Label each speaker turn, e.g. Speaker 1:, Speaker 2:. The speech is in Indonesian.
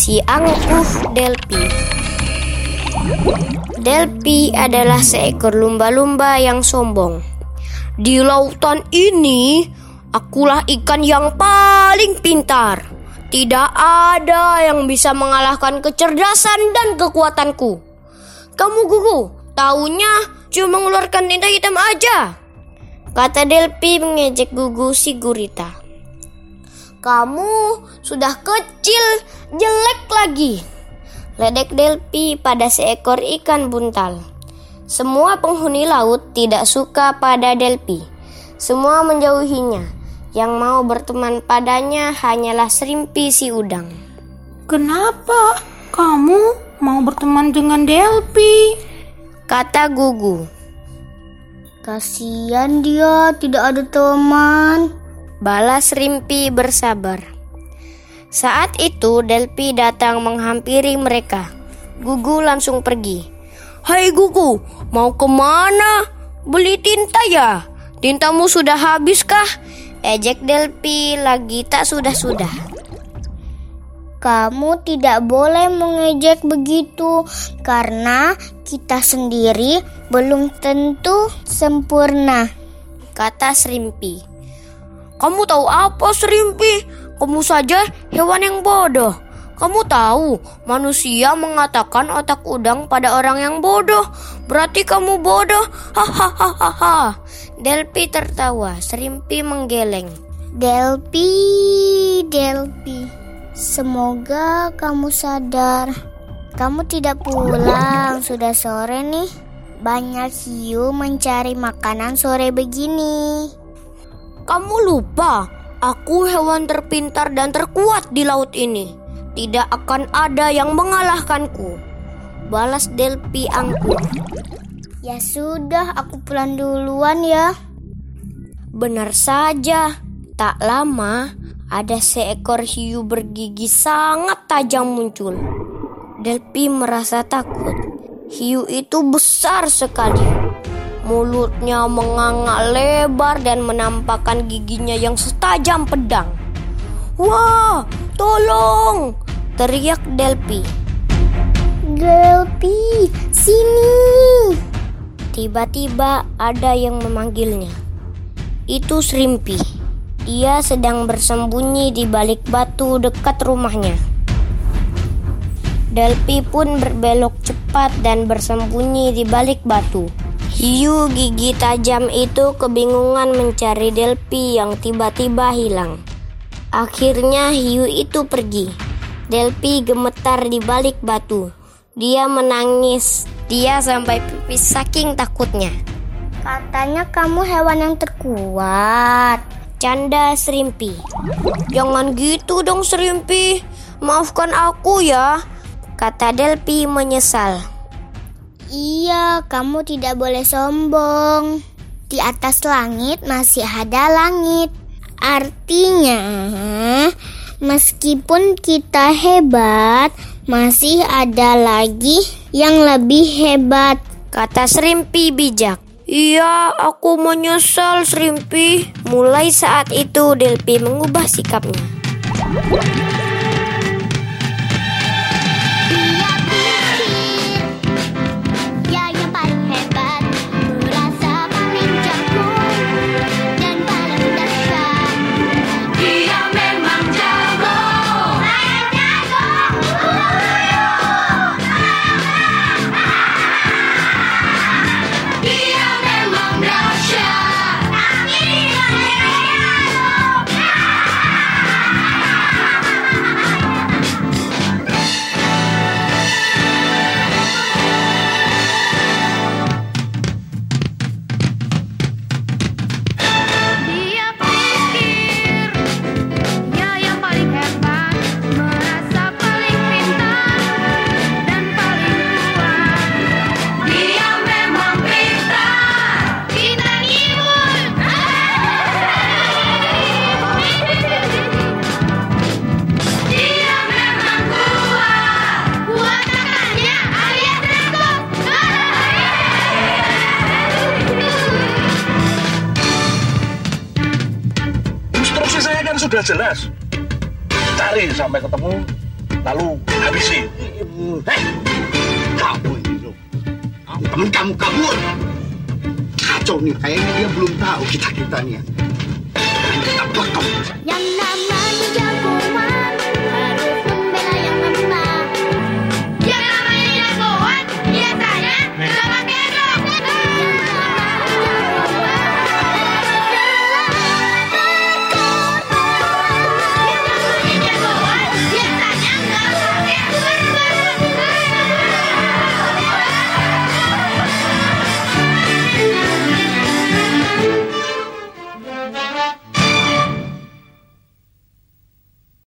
Speaker 1: Si Angkuh Delpi Delpi adalah seekor lumba-lumba yang sombong. Di lautan ini, akulah ikan yang paling pintar. Tidak ada yang bisa mengalahkan kecerdasan dan kekuatanku. Kamu gugu, taunya cuma mengeluarkan tinta hitam aja. Kata Delpi mengejek gugu si gurita. Kamu sudah kecil, jelek lagi. Ledek Delpi pada seekor ikan buntal. Semua penghuni laut tidak suka pada Delpi. Semua menjauhinya. Yang mau berteman padanya hanyalah Serimpi si udang.
Speaker 2: Kenapa kamu mau berteman dengan Delpi?
Speaker 1: Kata Gugu.
Speaker 3: Kasihan dia tidak ada teman.
Speaker 1: Balas Rimpi bersabar. Saat itu Delpi datang menghampiri mereka. Gugu langsung pergi. Hai Gugu, mau ke mana? Beli tinta ya? Tintamu sudah habis kah? Ejek Delpi lagi tak sudah-sudah.
Speaker 3: Kamu tidak boleh mengejek begitu karena kita sendiri belum tentu sempurna.
Speaker 1: Kata Serimpi. Kamu tahu apa Serimpi? Kamu saja hewan yang bodoh. Kamu tahu, manusia mengatakan otak udang pada orang yang bodoh. Berarti kamu bodoh. Hahaha. Delpi tertawa, Serimpi menggeleng.
Speaker 3: Delpi, Delpi, semoga kamu sadar. Kamu tidak pulang, sudah sore nih. Banyak hiu mencari makanan sore begini.
Speaker 1: Kamu lupa, aku hewan terpintar dan terkuat di laut ini. Tidak akan ada yang mengalahkanku. Balas Delpi angkuh.
Speaker 3: Ya sudah, aku pulang duluan ya.
Speaker 1: Benar saja, tak lama ada seekor hiu bergigi sangat tajam muncul. Delpi merasa takut. Hiu itu besar sekali. Mulutnya menganga lebar dan menampakkan giginya yang setajam pedang. Wah, tolong! Teriak Delpi.
Speaker 3: Delpi, sini.
Speaker 1: Tiba-tiba ada yang memanggilnya. Itu Serimpi. Dia sedang bersembunyi di balik batu dekat rumahnya. Delpi pun berbelok cepat dan bersembunyi di balik batu. Hiu gigi tajam itu kebingungan mencari Delpi yang tiba-tiba hilang. Akhirnya hiu itu pergi. Delpi gemetar di balik batu. Dia menangis. Dia sampai pipis saking takutnya.
Speaker 3: Katanya kamu hewan yang terkuat.
Speaker 1: Canda Serimpi. Jangan gitu dong Serimpi. Maafkan aku ya. Kata Delpi menyesal.
Speaker 3: Iya, kamu tidak boleh sombong. Di atas langit masih ada langit. Artinya, meskipun kita hebat, masih ada lagi yang lebih hebat.
Speaker 1: Kata Serimpi bijak. Iya, aku menyesal Serimpi. Mulai saat itu Delpi mengubah sikapnya.
Speaker 4: sudah jelas. Cari sampai ketemu, lalu habisi. Eh, Hei, kamu ini kamu Temen kamu kabur. Kacau nih, kayaknya dia belum tahu kita-kita nih. Ya.